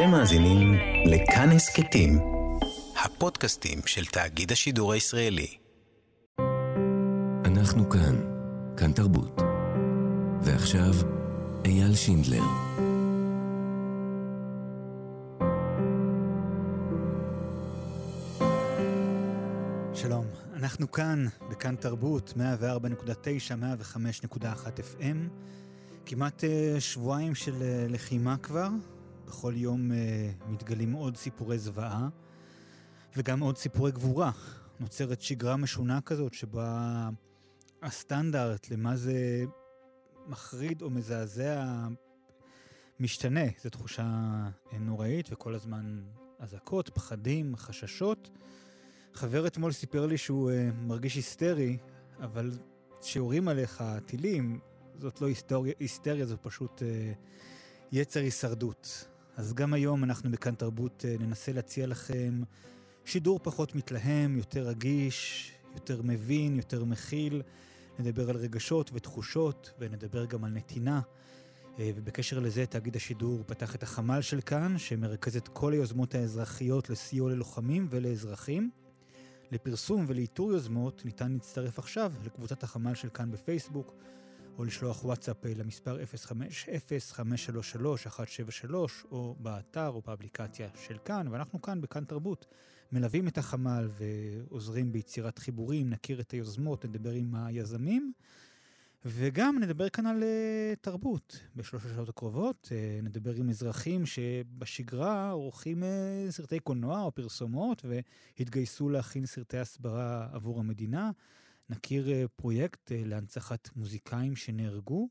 אתם מאזינים לכאן הסכתים, הפודקאסטים של תאגיד השידור הישראלי. אנחנו כאן, כאן תרבות. ועכשיו, אייל שינדלר. שלום, אנחנו כאן, בכאן תרבות, 104.9, 105.1 FM. כמעט uh, שבועיים של uh, לחימה כבר. בכל יום uh, מתגלים עוד סיפורי זוועה, וגם עוד סיפורי גבורה. נוצרת שגרה משונה כזאת, שבה הסטנדרט למה זה מחריד או מזעזע משתנה. זו תחושה נוראית, וכל הזמן אזעקות, פחדים, חששות. חבר אתמול סיפר לי שהוא uh, מרגיש היסטרי, אבל כשיורים עליך טילים, זאת לא היסטוריה, היסטריה, זו פשוט uh, יצר הישרדות. אז גם היום אנחנו בכאן תרבות uh, ננסה להציע לכם שידור פחות מתלהם, יותר רגיש, יותר מבין, יותר מכיל. נדבר על רגשות ותחושות, ונדבר גם על נתינה. ובקשר לזה, תאגיד השידור פתח את החמ"ל של כאן, שמרכז את כל היוזמות האזרחיות לסיוע ללוחמים ולאזרחים. לפרסום ולאיתור יוזמות ניתן להצטרף עכשיו לקבוצת החמ"ל של כאן בפייסבוק, או לשלוח וואטסאפ למספר 050-533-173, או באתר או באפליקציה של כאן, ואנחנו כאן בכאן תרבות מלווים את החמ"ל ועוזרים ביצירת חיבורים, נכיר את היוזמות, נדבר עם היזמים. וגם נדבר כאן על uh, תרבות בשלוש השעות הקרובות. Uh, נדבר עם אזרחים שבשגרה עורכים uh, סרטי קולנוע או פרסומות והתגייסו להכין סרטי הסברה עבור המדינה. נכיר uh, פרויקט uh, להנצחת מוזיקאים שנהרגו,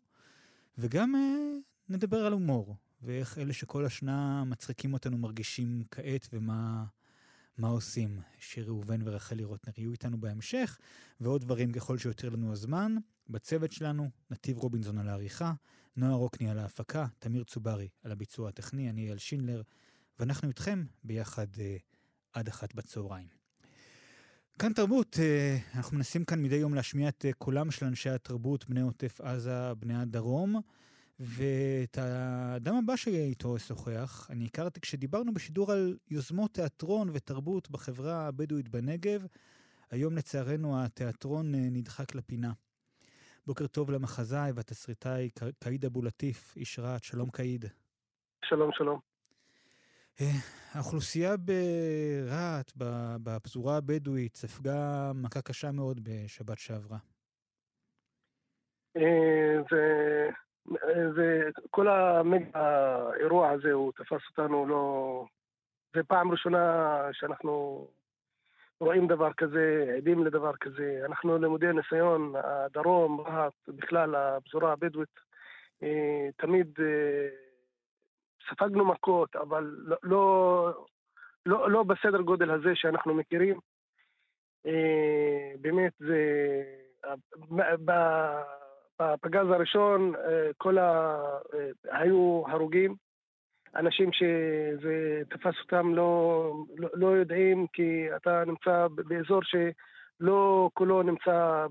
וגם uh, נדבר על הומור, ואיך אלה שכל השנה מצחיקים אותנו מרגישים כעת ומה... מה עושים? שיר ראובן ורחלי רוטנר יהיו איתנו בהמשך, ועוד דברים ככל שיותר לנו הזמן. בצוות שלנו, נתיב רובינזון על העריכה, נועה רוקני על ההפקה, תמיר צוברי על הביצוע הטכני, אני אייל שינדלר, ואנחנו איתכם ביחד אה, עד אחת בצהריים. כאן תרבות, אה, אנחנו מנסים כאן מדי יום להשמיע את אה, קולם של אנשי התרבות, בני עוטף עזה, בני הדרום, ואת האדם הבא שאיתו אשוחח, אני הכרתי כשדיברנו בשידור על יוזמות תיאטרון ותרבות בחברה הבדואית בנגב. היום לצערנו התיאטרון אה, נדחק לפינה. בוקר טוב למחזאי והתסריטאי קאיד אבו לטיף, איש רהט, שלום קאיד. שלום, שלום. אה, האוכלוסייה ברהט, בפזורה הבדואית, ספגה מכה קשה מאוד בשבת שעברה. אה, וכל האירוע הזה, הוא תפס אותנו לא... זה פעם ראשונה שאנחנו רואים דבר כזה, עדים לדבר כזה. אנחנו למודי ניסיון, הדרום, רהט, בכלל הפזורה הבדואית, אה, תמיד אה, ספגנו מכות, אבל לא, לא, לא, לא בסדר גודל הזה שאנחנו מכירים. אה, באמת, זה... בפגז הראשון כל ה... היו הרוגים. אנשים שזה תפס אותם לא, לא, לא יודעים, כי אתה נמצא באזור שלא כולו נמצא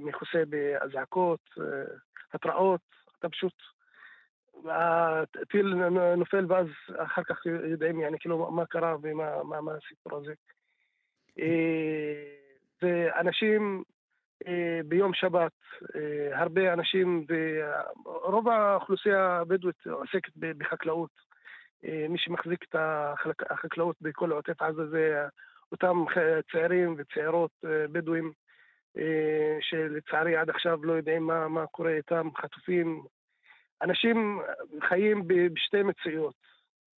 מכוסה באזעקות, אה, התראות, אתה פשוט... הטיל נופל ואז אחר כך יודעים יעני, כאילו מה קרה ומה מה, מה הסיפור הזה. אה, ואנשים אה, ביום שבת, הרבה אנשים, ורוב האוכלוסייה הבדואית עוסקת בחקלאות. אה, מי שמחזיק את החקלאות בכל עוטף עזה זה אותם צעירים וצעירות אה, בדואים אה, שלצערי עד עכשיו לא יודעים מה, מה קורה איתם, חטופים. אנשים חיים בשתי מציאות.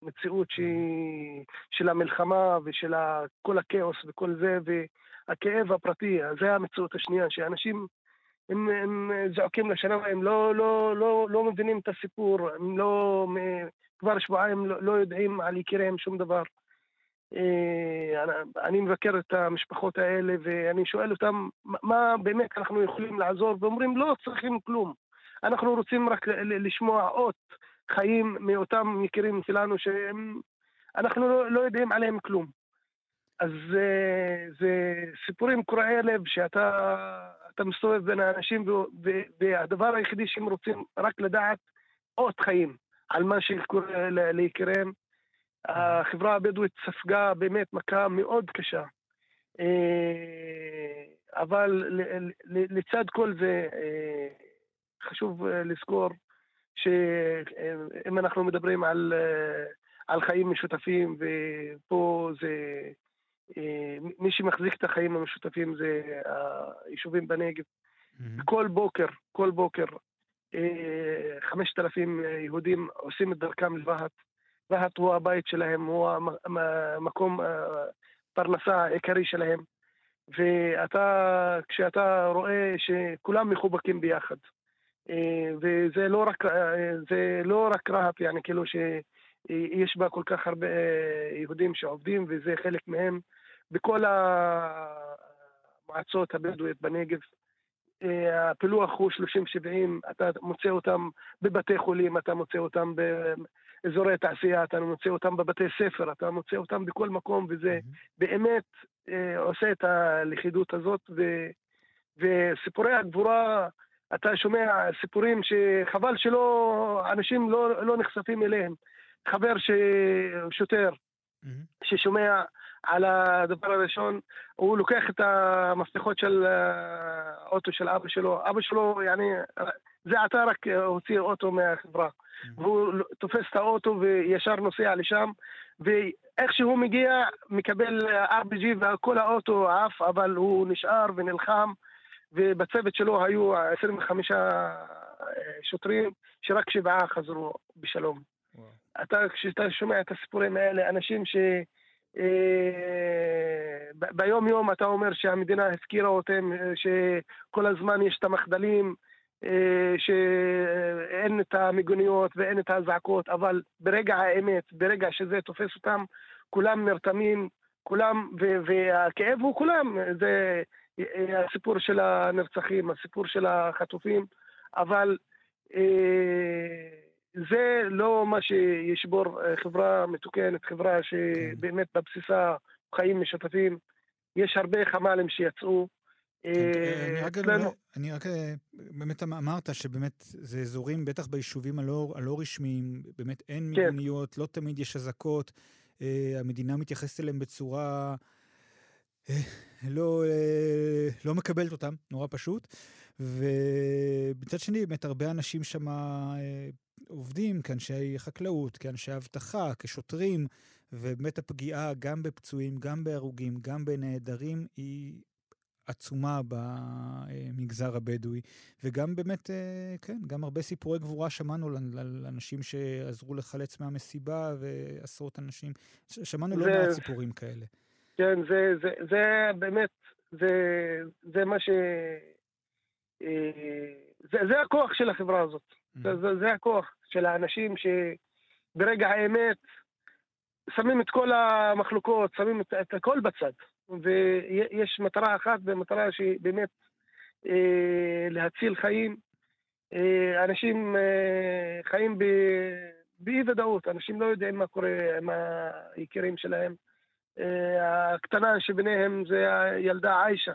מציאות שהיא של המלחמה ושל כל הכאוס וכל זה, והכאב הפרטי, זה המציאות השנייה, שאנשים הם, הם זועקים לשנה, הם לא, לא, לא, לא מבינים את הסיפור, הם לא כבר שבועיים לא, לא יודעים על יקיריהם שום דבר. אה, אני מבקר את המשפחות האלה ואני שואל אותם מה באמת אנחנו יכולים לעזור ואומרים לא צריכים כלום. אנחנו רוצים רק לשמוע אות חיים מאותם יקירים שלנו שאנחנו לא, לא יודעים עליהם כלום. אז זה, זה סיפורים קורעי לב שאתה מסתובב בין האנשים והדבר היחידי שהם רוצים רק לדעת אות חיים. על מה שקורה ליקיריהם. החברה הבדואית ספגה באמת מכה מאוד קשה. אבל לצד כל זה, חשוב לזכור שאם אנחנו מדברים על, על חיים משותפים, ופה זה, מי שמחזיק את החיים המשותפים זה היישובים בנגב. Mm-hmm. כל בוקר, כל בוקר, חמשת אלפים יהודים עושים את דרכם לרהט. רהט הוא הבית שלהם, הוא המקום הפרנסה העיקרי שלהם. ואתה, כשאתה רואה שכולם מחובקים ביחד, אה, אה, וזה לא רק, אה, זה לא רק רהט, יעני, כאילו שיש אה, בה כל כך הרבה יהודים שעובדים, וזה חלק מהם בכל המועצות הבדואיות בנגב. הפילוח הוא 30-70, אתה מוצא אותם בבתי חולים, אתה מוצא אותם באזורי תעשייה, אתה מוצא אותם בבתי ספר, אתה מוצא אותם בכל מקום, וזה mm-hmm. באמת אה, עושה את הלכידות הזאת, ו, וסיפורי הגבורה... אתה שומע סיפורים שחבל שלא, אנשים לא, לא נחשפים אליהם. חבר שוטר, mm-hmm. ששומע על הדבר הראשון, הוא לוקח את המפתחות של האוטו אה, של אבא שלו. אבא שלו, יעני, זה עתה רק הוציא אוטו מהחברה. Mm-hmm. והוא תופס את האוטו וישר נוסע לשם, ואיך שהוא מגיע, מקבל RPG וכל האוטו עף, אבל הוא נשאר ונלחם, ובצוות שלו היו 25 אה, שוטרים, שרק שבעה חזרו בשלום. Wow. אתה, כשאתה שומע את הסיפורים האלה, אנשים ש... אה, ביום יום אתה אומר שהמדינה הפקירה אותם, אה, שכל הזמן יש את המחדלים, אה, שאין את המיגוניות ואין את האזעקות, אבל ברגע האמת, ברגע שזה תופס אותם, כולם נרתמים, כולם, והכאב הוא כולם, זה הסיפור של הנרצחים, הסיפור של החטופים, אבל זה לא מה שישבור חברה מתוקנת, חברה שבאמת בבסיסה חיים משותפים. יש הרבה חמ"לים שיצאו, כן, אה, אה, אני רק, אה, באמת אמ-, אמרת שבאמת זה אזורים, בטח ביישובים הלא, הלא רשמיים, באמת אין כן. מיגוניות, לא תמיד יש אזעקות, המדינה מתייחסת אליהם בצורה לא, לא מקבלת אותם, נורא פשוט. ומצד שני, באמת הרבה אנשים שם עובדים כאנשי חקלאות, כאנשי אבטחה, כשוטרים, ובאמת הפגיעה גם בפצועים, גם בהרוגים, גם בנעדרים, היא עצומה במגזר הבדואי, וגם באמת, אה, כן, גם הרבה סיפורי גבורה שמענו על אנשים שעזרו לחלץ מהמסיבה ועשרות אנשים, שמענו לא מעט סיפורים כאלה. כן, זה, זה, זה באמת, זה, זה מה ש... אה, זה, זה הכוח של החברה הזאת. Mm-hmm. זה, זה הכוח של האנשים שברגע האמת שמים את כל המחלוקות, שמים את, את הכל בצד. ויש מטרה אחת, ומטרה שהיא באמת אה, להציל חיים. אה, אנשים אה, חיים באי-ודאות, אנשים לא יודעים מה קורה עם היקירים שלהם. אה, הקטנה שביניהם זה הילדה עיישה,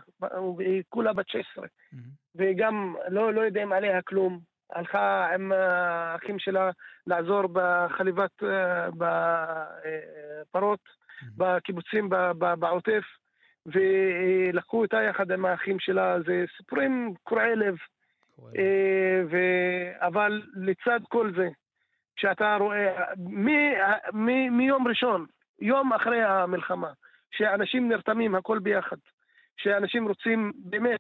היא כולה בת 16, mm-hmm. וגם לא, לא יודעים עליה כלום. הלכה עם האחים שלה לעזור בחליבת, אה, בפרות, mm-hmm. בקיבוצים בעוטף, ולקחו אותה יחד עם האחים שלה, זה סיפורים קורעי לב. אה, ו... אבל לצד כל זה, כשאתה רואה, מיום ראשון, יום אחרי המלחמה, שאנשים נרתמים הכל ביחד, שאנשים רוצים באמת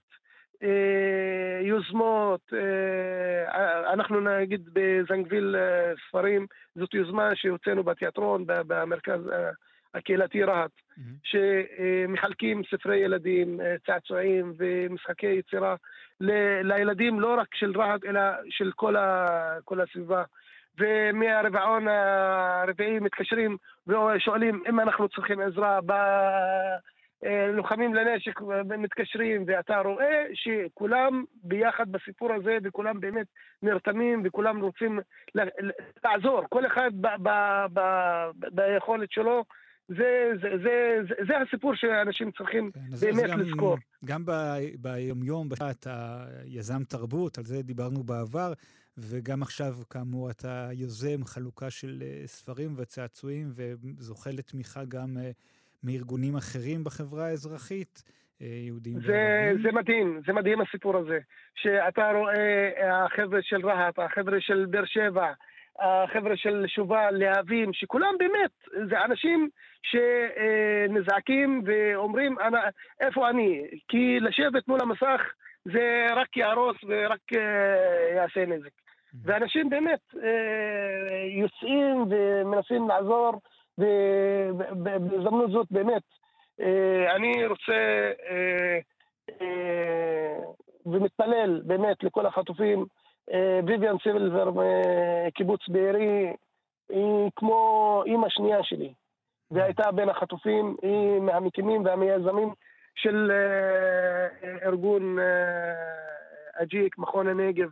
אה, יוזמות, אה, אנחנו נגיד בזנגוויל אה, ספרים, זאת יוזמה שהוצאנו בתיאטרון, במרכז אה, הקהילתי רהט, mm-hmm. שמחלקים ספרי ילדים, אה, צעצועים ומשחקי יצירה ל- לילדים לא רק של רהט, אלא של כל, ה- כל הסביבה. ומהרבעון הרביעי מתקשרים ושואלים אם אנחנו צריכים עזרה בלוחמים לנשק מתקשרים, ואתה רואה שכולם ביחד בסיפור הזה, וכולם באמת נרתמים, וכולם רוצים לעזור, כל אחד ב- ב- ב- ביכולת שלו. זה, זה, זה, זה, זה הסיפור שאנשים צריכים כן, באמת גם, לזכור. גם ב, ביומיום, בשעת היזם תרבות, על זה דיברנו בעבר, וגם עכשיו, כאמור, אתה יוזם חלוקה של ספרים וצעצועים, וזוכה לתמיכה גם מארגונים אחרים בחברה האזרחית. יהודים וערבים. זה מדהים, זה מדהים הסיפור הזה. שאתה רואה החבר'ה של רהט, החבר'ה של באר שבע, החבר'ה של שובל, להבים, שכולם באמת, זה אנשים שנזעקים ואומרים, איפה אני? כי לשבת מול המסך זה רק יהרוס ורק אה, יעשה נזק. ואנשים באמת אה, יוצאים ומנסים לעזור, ובהזדמנות זאת באמת, אה, אני רוצה ומתפלל באמת לכל החטופים אה, ויvian סילבר מקיבוץ בארי היא כמו אימא שנייה שלי. והייתה בין החטופים, היא מהמקימים והמייזמים של אה, ארגון אה, אג'יק, מכון הנגב.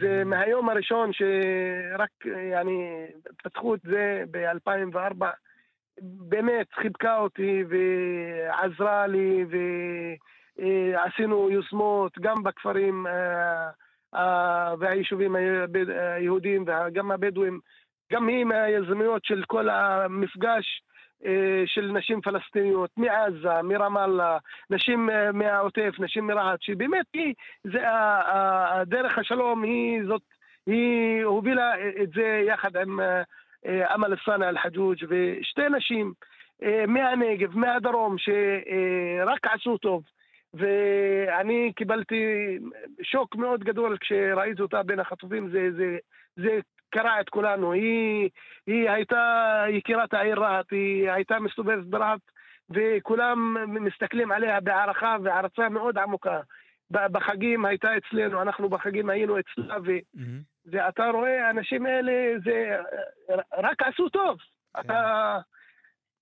זה מהיום הראשון שרק, יעני, פתחו את זה ב-2004, באמת חיבקה אותי ועזרה לי ועשינו יוזמות גם בכפרים והיישובים היהודיים וגם הבדואים, גם היא מהיזמיות של כל המפגש. אה, של נשים פלסטיניות מעזה, מרמאללה, נשים אה, מהעוטף, נשים מרהט, שבאמת היא, זה, דרך השלום היא זאת, היא הובילה את זה יחד עם אה, אמל סאנה אל-חג'וג' ושתי נשים מהנגב, מהדרום, שרק עשו טוב. ואני קיבלתי שוק מאוד גדול כשראיתי אותה בין החטופים, זה, זה, זה קרע את כולנו. היא, היא הייתה יקירת העיר רהט, היא הייתה מסתובבת ברהט, וכולם מסתכלים עליה בהערכה והערצה מאוד עמוקה. בחגים הייתה אצלנו, אנחנו בחגים היינו אצלה, ו, mm-hmm. ואתה רואה, האנשים האלה, זה רק עשו טוב. כן. אתה...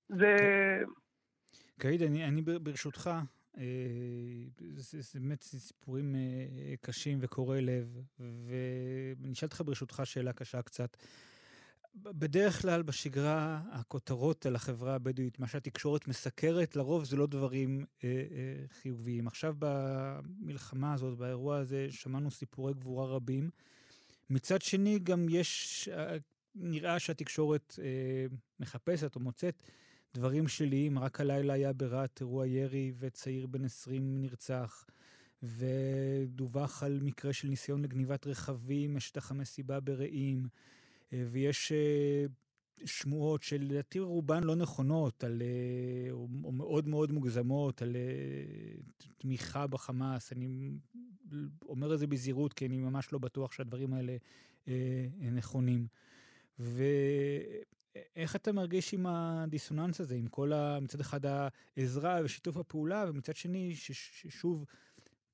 זה... קאיד, אני, אני ברשותך, זה, זה באמת סיפורים אה, קשים וקורעי לב, ואני אשאל אותך ברשותך שאלה קשה קצת. בדרך כלל בשגרה הכותרות על החברה הבדואית, מה שהתקשורת מסקרת, לרוב זה לא דברים אה, אה, חיוביים. עכשיו במלחמה הזאת, באירוע הזה, שמענו סיפורי גבורה רבים. מצד שני, גם יש, אה, נראה שהתקשורת אה, מחפשת או מוצאת דברים שליליים, רק הלילה היה ברהט אירוע ירי וצעיר בן 20 נרצח, ודווח על מקרה של ניסיון לגניבת רכבים משטח המסיבה ברעים, אה, ויש אה, שמועות שלדעתי רובן לא נכונות, על, אה, או, או מאוד מאוד מוגזמות, על תמיכה בחמאס. אני אומר את זה בזהירות, כי אני ממש לא בטוח שהדברים האלה נכונים. ו... איך אתה מרגיש עם הדיסוננס הזה, עם כל ה... מצד אחד העזרה ושיתוף הפעולה, ומצד שני, ששוב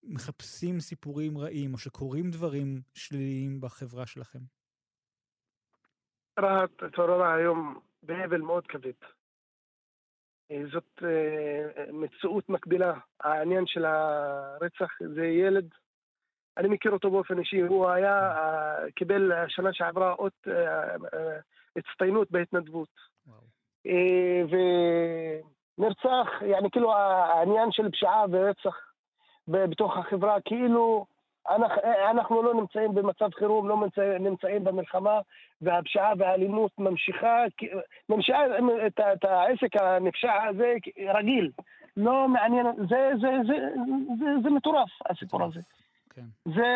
מחפשים סיפורים רעים, או שקורים דברים שליליים בחברה שלכם? רהט התעוררה היום באבל מאוד כבד. זאת אה, מציאות מקבילה. העניין של הרצח זה ילד, אני מכיר אותו באופן אישי, הוא היה, אה, קיבל השנה שעברה אות אה, הצטיינות בהתנדבות. אה, ונרצח, יעני כאילו העניין של פשיעה ורצח בתוך החברה, כאילו אה, אנחנו, לא נמצאים במצב חירום, לא נמצאים, במלחמה, והפשיעה והאלימות ממשיכה, ממשיכה אה, את, העסק הנפשע הזה רגיל. לא מעניין, זה, זה, זה, זה, זה, זה מטורף, הסיפור הזה. כן. זה,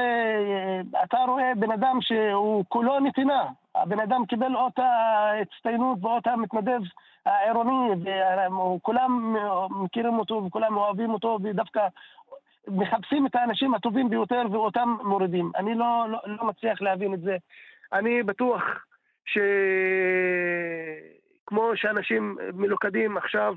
אתה רואה בן אדם שהוא כולו נתינה, הבן אדם קיבל אות ההצטיינות ואות המתנדב העירוני, וכולם מכירים אותו וכולם אוהבים אותו, ודווקא מחפשים את האנשים הטובים ביותר ואותם מורידים. אני לא, לא, לא מצליח להבין את זה. אני בטוח שכמו שאנשים מלוכדים עכשיו,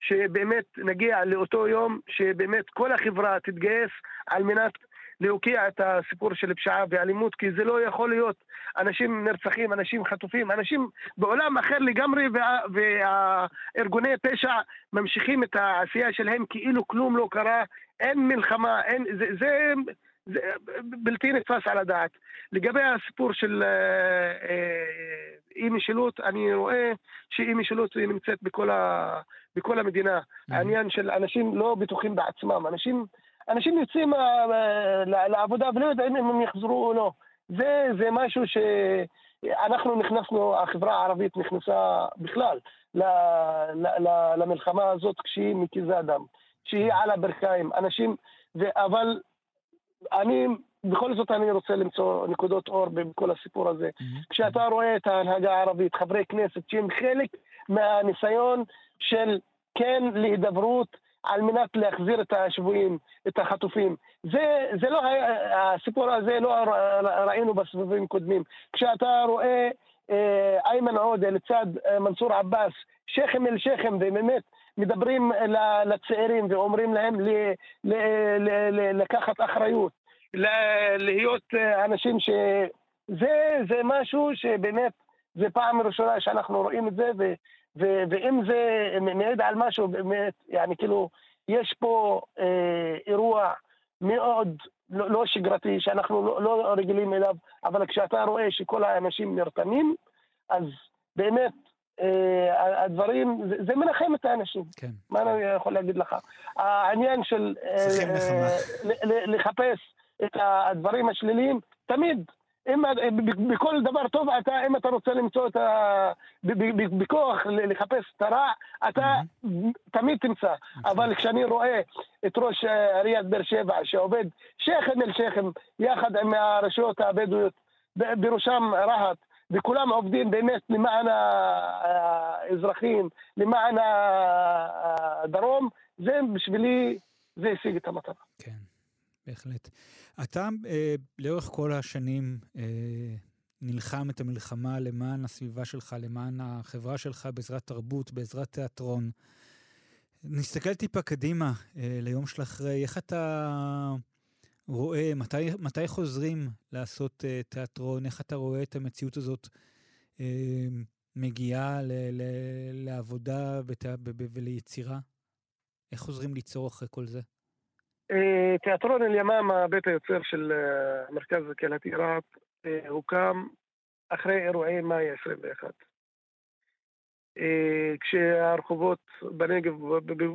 שבאמת נגיע לאותו יום שבאמת כל החברה תתגייס על מנת להוקיע את הסיפור של פשיעה ואלימות, כי זה לא יכול להיות. אנשים נרצחים, אנשים חטופים, אנשים בעולם אחר לגמרי, והארגוני פשע ממשיכים את העשייה שלהם כאילו כלום לא קרה, אין מלחמה, אין, זה, זה, זה בלתי נתפס על הדעת. לגבי הסיפור של אה, אה, אי משילות, אני רואה שאי משילות נמצאת בכל, ה, בכל המדינה. Mm-hmm. העניין של אנשים לא בטוחים בעצמם, אנשים... אנשים יוצאים אה, לעבודה ולא יודעים אם הם יחזרו או לא. זה, זה משהו שאנחנו נכנסנו, החברה הערבית נכנסה בכלל ל, ל, ל, למלחמה הזאת כשהיא מקיזה דם, שהיא על הברכיים, אנשים, ו, אבל אני, בכל זאת אני רוצה למצוא נקודות אור בכל הסיפור הזה. Mm-hmm. כשאתה רואה את ההנהגה הערבית, חברי כנסת שהם חלק מהניסיון של כן להידברות, על מנת להחזיר את השבויים, את החטופים. זה, זה לא, הסיפור הזה לא ראינו בסבבים קודמים. כשאתה רואה אה, איימן עודה לצד אה, מנסור עבאס, שכם אל שכם, ובאמת מדברים לצעירים ואומרים להם ל, ל, ל, ל, לקחת אחריות, להיות אה, אנשים ש... זה, זה משהו שבאמת, זה פעם ראשונה שאנחנו רואים את זה, ו, ו- ואם זה מעיד על משהו באמת, יעני כאילו, יש פה אה, אירוע מאוד לא, לא שגרתי, שאנחנו לא, לא רגילים אליו, אבל כשאתה רואה שכל האנשים נרתמים, אז באמת אה, הדברים, זה, זה מנחם את האנשים. כן. מה כן. אני יכול להגיד לך? העניין של... צריכים אה, נחמה. לחפש את הדברים השליליים, תמיד אם, בכל דבר טוב, אתה, אם אתה רוצה למצוא את ה... בכוח לחפש את הרע, אתה תמיד תמצא. אבל כשאני רואה את ראש עיריית באר שבע, שעובד שכם אל שכם, יחד עם הרשויות הבדואיות, בראשם רהט, וכולם עובדים באמת למען האזרחים, למען הדרום, זה בשבילי, זה השיג את המטרה. כן, בהחלט. אתה אה, לאורך כל השנים אה, נלחם את המלחמה למען הסביבה שלך, למען החברה שלך, בעזרת תרבות, בעזרת תיאטרון. נסתכל טיפה קדימה אה, ליום של אחרי, איך אתה רואה, מתי, מתי חוזרים לעשות אה, תיאטרון, איך אתה רואה את המציאות הזאת אה, מגיעה ל, ל, לעבודה ב, ב, וליצירה? איך חוזרים ליצור אחרי כל זה? אה, תיאטרון אל-ימאמה, בית היוצר של אה, המרכז הקהילתי רהט, אה, הוקם אחרי אירועי מאי 21. כשהרחובות בנגב,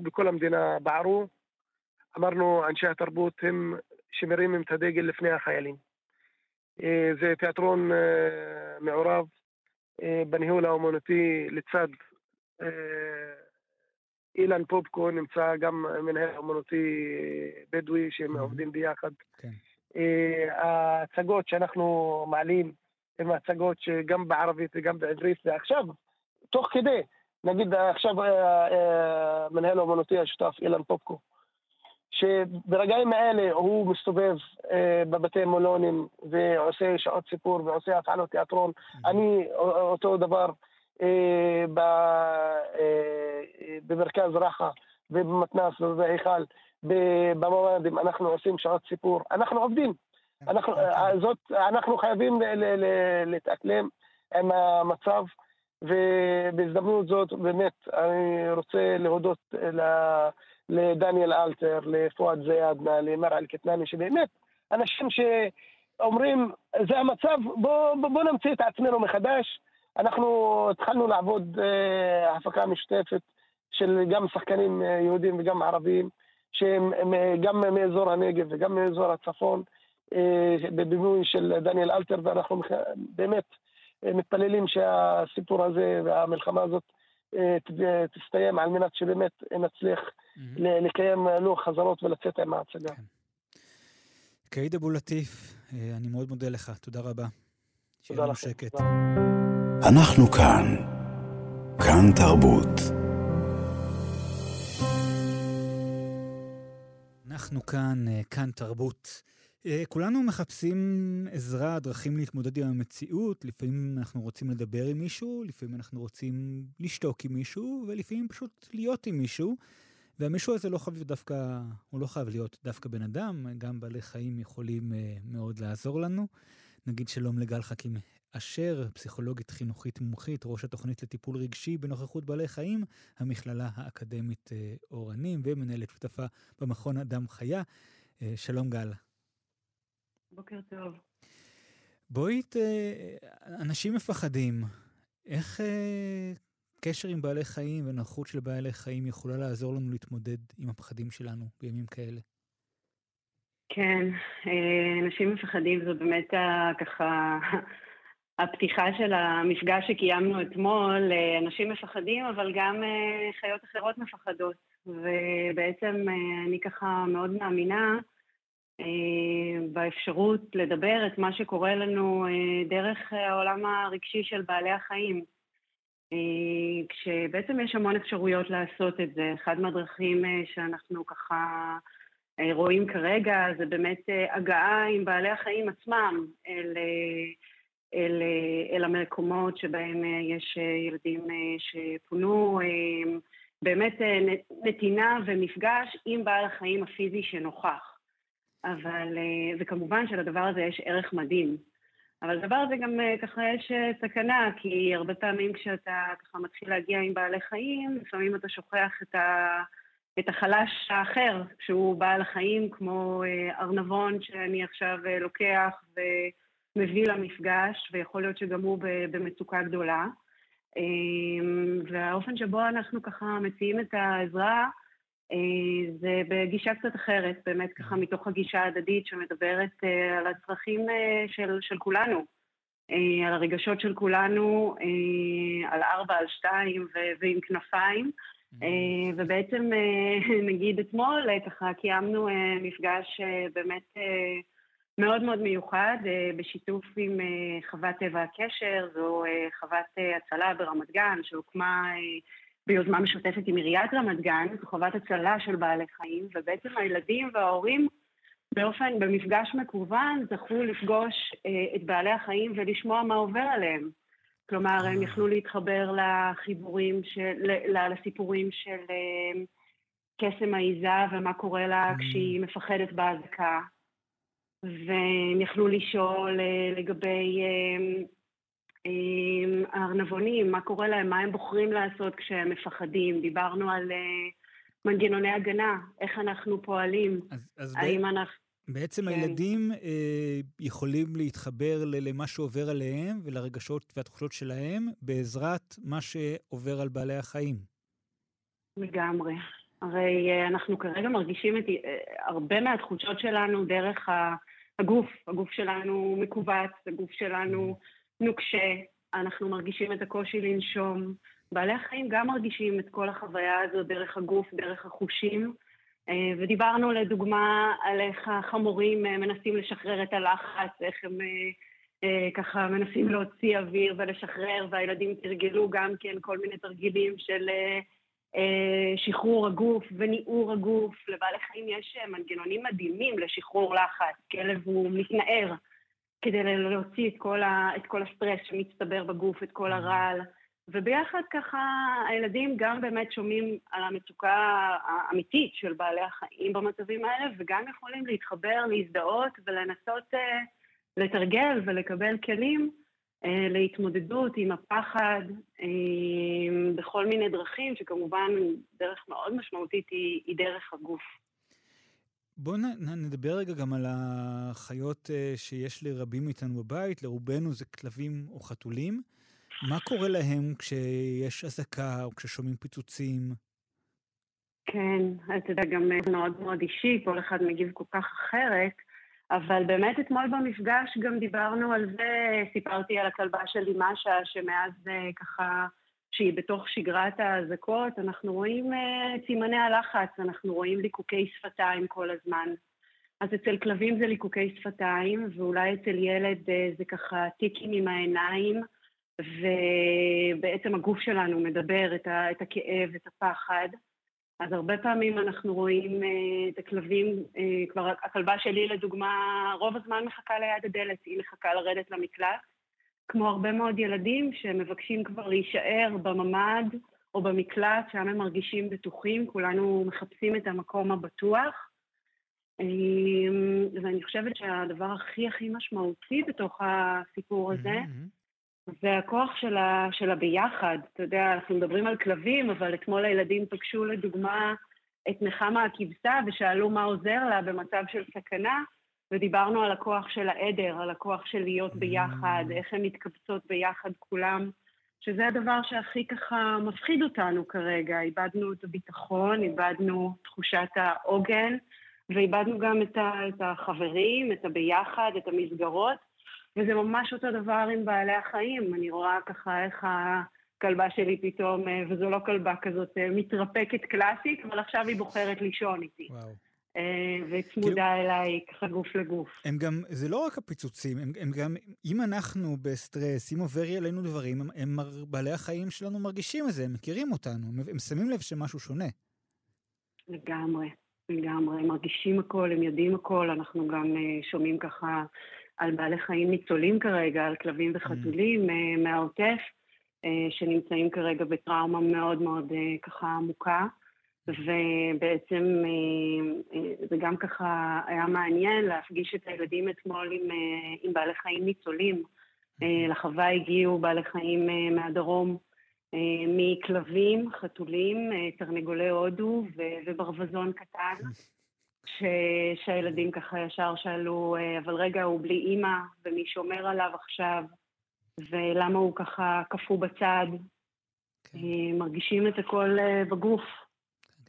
בכל המדינה, בערו, אמרנו, אנשי התרבות הם שמרימים את הדגל לפני החיילים. זה תיאטרון מעורב בניהול האומנותי לצד אילן פופקו נמצא גם מנהל אמנותי בדואי שהם עובדים ביחד. כן. אה, ההצגות שאנחנו מעלים הן הצגות שגם בערבית וגם בעברית, ועכשיו, תוך כדי, נגיד עכשיו אה, אה, מנהל אמנותי השותף אילן פופקו, שברגעים האלה הוא מסתובב בבתי מולונים ועושה שעות סיפור ועושה הפעלות תיאטרון. אני אותו דבר במרכז רחה ובמתנ"ס ובהיכל, בממ"דים, אנחנו עושים שעות סיפור, אנחנו עובדים. אנחנו, אה, זאת, אנחנו חייבים להתאקלם עם המצב, ובהזדמנות זאת באמת אני רוצה להודות לדניאל אלתר, לפואד זיאדנה, למר אל-קטנני, שבאמת אנשים שאומרים, זה המצב, בואו בוא נמציא את עצמנו מחדש. אנחנו התחלנו לעבוד אה, הפקה משותפת של גם שחקנים אה, יהודים וגם ערבים, שהם גם מאזור הנגב וגם מאזור הצפון, אה, בבימוי של דניאל אלתר, ואנחנו באמת מתפללים שהסיפור הזה והמלחמה הזאת תסתיים על מנת שבאמת נצליח mm-hmm. לקיים לוח חזרות ולצאת עם ההצגה. כן. קאיד אבו לטיף, אני מאוד מודה לך, תודה רבה. תודה לך. שקט. תודה. אנחנו כאן. כאן תרבות. אנחנו כאן, אה, כאן תרבות. אה, כולנו מחפשים עזרה, דרכים להתמודד עם המציאות. לפעמים אנחנו רוצים לדבר עם מישהו, לפעמים אנחנו רוצים לשתוק עם מישהו, ולפעמים פשוט להיות עם מישהו. והמישהו הזה לא חייב דווקא, הוא לא חייב להיות דווקא בן אדם, גם בעלי חיים יכולים uh, מאוד לעזור לנו. נגיד שלום לגל חכים אשר, פסיכולוגית חינוכית מומחית, ראש התוכנית לטיפול רגשי בנוכחות בעלי חיים, המכללה האקדמית אה, אורנים, ומנהלת שותפה במכון אדם חיה. אה, שלום גל. בוקר טוב. בואי, ת... אנשים מפחדים. איך אה, קשר עם בעלי חיים ונוכחות של בעלי חיים יכולה לעזור לנו להתמודד עם הפחדים שלנו בימים כאלה? כן, אה, אנשים מפחדים זה באמת ככה הפתיחה של המפגש שקיימנו אתמול. אה, אנשים מפחדים, אבל גם אה, חיות אחרות מפחדות. ובעצם אני ככה מאוד מאמינה באפשרות לדבר את מה שקורה לנו דרך העולם הרגשי של בעלי החיים. כשבעצם יש המון אפשרויות לעשות את זה. אחד מהדרכים שאנחנו ככה אה, רואים כרגע זה באמת אה, הגעה עם בעלי החיים עצמם אל, אה, אל, אל המקומות שבהם יש ילדים שפונו, באמת נתינה ומפגש עם בעל החיים הפיזי שנוכח. אבל, וכמובן שלדבר הזה יש ערך מדהים. אבל לדבר הזה גם ככה יש סכנה, כי הרבה פעמים כשאתה ככה מתחיל להגיע עם בעלי חיים, לפעמים אתה שוכח את ה... את החלש האחר, שהוא בעל החיים, כמו אה, ארנבון שאני עכשיו אה, לוקח ומביא למפגש, ויכול להיות שגם הוא במצוקה גדולה. אמ, והאופן שבו אנחנו ככה מציעים את העזרה, אה, זה בגישה קצת אחרת, באמת ככה מתוך הגישה ההדדית שמדברת על הצרכים של, של כולנו, על הרגשות של כולנו, על ארבע, על שתיים ועם כנפיים. אה, ובעצם, אה, נגיד אתמול, אה, ככה קיימנו מפגש באמת מאוד מאוד מיוחד בשיתוף עם חוות טבע הקשר, זו חוות הצלה ברמת גן שהוקמה ביוזמה משותפת עם עיריית רמת גן, זו חוות הצלה של בעלי חיים, ובעצם הילדים וההורים באופן, במפגש מקוון, זכו לפגוש את בעלי החיים ולשמוע מה עובר עליהם. כלומר, הם יכלו להתחבר לחיבורים, של, לסיפורים של אה, קסם העיזה ומה קורה לה mm. כשהיא מפחדת באזעקה. והם יכלו לשאול אה, לגבי אה, הארנבונים, מה קורה להם, מה הם בוחרים לעשות כשהם מפחדים. דיברנו על מנגנוני הגנה, איך אנחנו פועלים. אז, אז האם ב... אנחנו... בעצם כן. הילדים אה, יכולים להתחבר למה שעובר עליהם ולרגשות והתחושות שלהם בעזרת מה שעובר על בעלי החיים. לגמרי. הרי אה, אנחנו כרגע מרגישים את אה, הרבה מהתחושות שלנו דרך הגוף. הגוף שלנו מכווץ, הגוף שלנו נוקשה, אנחנו מרגישים את הקושי לנשום. בעלי החיים גם מרגישים את כל החוויה הזו דרך הגוף, דרך החושים. אה, ודיברנו לדוגמה על איך החמורים אה, מנסים לשחרר את הלחץ, איך הם אה, ככה מנסים להוציא אוויר ולשחרר, והילדים תרגלו גם כן כל מיני תרגילים של שחרור הגוף וניעור הגוף. לבעלי חיים יש מנגנונים מדהימים לשחרור לחץ. כלב הוא מתנער כדי להוציא את כל, ה, את כל הסטרס שמצטבר בגוף, את כל הרעל. וביחד ככה הילדים גם באמת שומעים על המצוקה האמיתית של בעלי החיים במצבים האלה, וגם יכולים להתחבר, להזדהות ולנסות uh, לתרגל ולקבל כלים להתמודדות עם הפחד uh, בכל מיני דרכים, שכמובן דרך מאוד משמעותית היא, היא דרך הגוף. בואו נדבר רגע גם על החיות שיש לרבים מאיתנו בבית, לרובנו זה כלבים או חתולים. מה קורה להם כשיש אזעקה או כששומעים פיצוצים? כן, אתה יודע, גם מאוד מאוד אישי, כל אחד מגיב כל כך אחרת, אבל באמת אתמול במפגש גם דיברנו על זה, סיפרתי על הכלבה שלי, משה, שמאז אה, ככה, שהיא בתוך שגרת האזעקות, אנחנו רואים אה, את סימני הלחץ, אנחנו רואים ליקוקי שפתיים כל הזמן. אז אצל כלבים זה ליקוקי שפתיים, ואולי אצל ילד אה, זה ככה טיקים עם העיניים. ובעצם הגוף שלנו מדבר את, ה, את הכאב, את הפחד. אז הרבה פעמים אנחנו רואים uh, את הכלבים, uh, כבר הכלבה שלי לדוגמה, רוב הזמן מחכה ליד הדלת, היא מחכה לרדת למקלט, כמו הרבה מאוד ילדים שמבקשים כבר להישאר בממ"ד או במקלט, שם הם מרגישים בטוחים, כולנו מחפשים את המקום הבטוח. Um, ואני חושבת שהדבר הכי הכי משמעותי בתוך הסיפור הזה, mm-hmm. זה הכוח של, ה, של הביחד. אתה יודע, אנחנו מדברים על כלבים, אבל אתמול הילדים פגשו לדוגמה את נחמה הכבשה ושאלו מה עוזר לה במצב של סכנה, ודיברנו על הכוח של העדר, על הכוח של להיות ביחד, mm. איך הן מתקבצות ביחד כולם, שזה הדבר שהכי ככה מפחיד אותנו כרגע. איבדנו את הביטחון, איבדנו תחושת העוגן, ואיבדנו גם את, ה, את החברים, את הביחד, את המסגרות, וזה ממש אותו דבר עם בעלי החיים. אני רואה ככה איך הכלבה שלי פתאום, אה, וזו לא כלבה כזאת אה, מתרפקת קלאסית, אבל עכשיו היא בוחרת לישון איתי. וואו. אה, וצמודה כאילו, אליי ככה גוף לגוף. הם גם, זה לא רק הפיצוצים, הם, הם גם, אם אנחנו בסטרס, אם עובר אלינו דברים, הם, הם בעלי החיים שלנו מרגישים את זה, הם מכירים אותנו, הם, הם שמים לב שמשהו שונה. לגמרי, לגמרי, הם מרגישים הכל, הם יודעים הכל, אנחנו גם שומעים ככה על בעלי חיים ניצולים כרגע, על כלבים וחתולים mm. מהעוטף, uh, שנמצאים כרגע בטראומה מאוד מאוד uh, ככה עמוקה. ובעצם אה, אה, זה גם ככה היה מעניין להפגיש את הילדים אתמול עם, אה, עם בעלי חיים ניצולים. לחווה הגיעו בעלי חיים מהדרום, מכלבים, חתולים, תרנגולי הודו וברווזון קטן, ש, שהילדים ככה ישר שאלו, אבל רגע, הוא בלי אימא, ומי שומר עליו עכשיו, ולמה הוא ככה קפוא בצד. כן. מרגישים את הכל בגוף.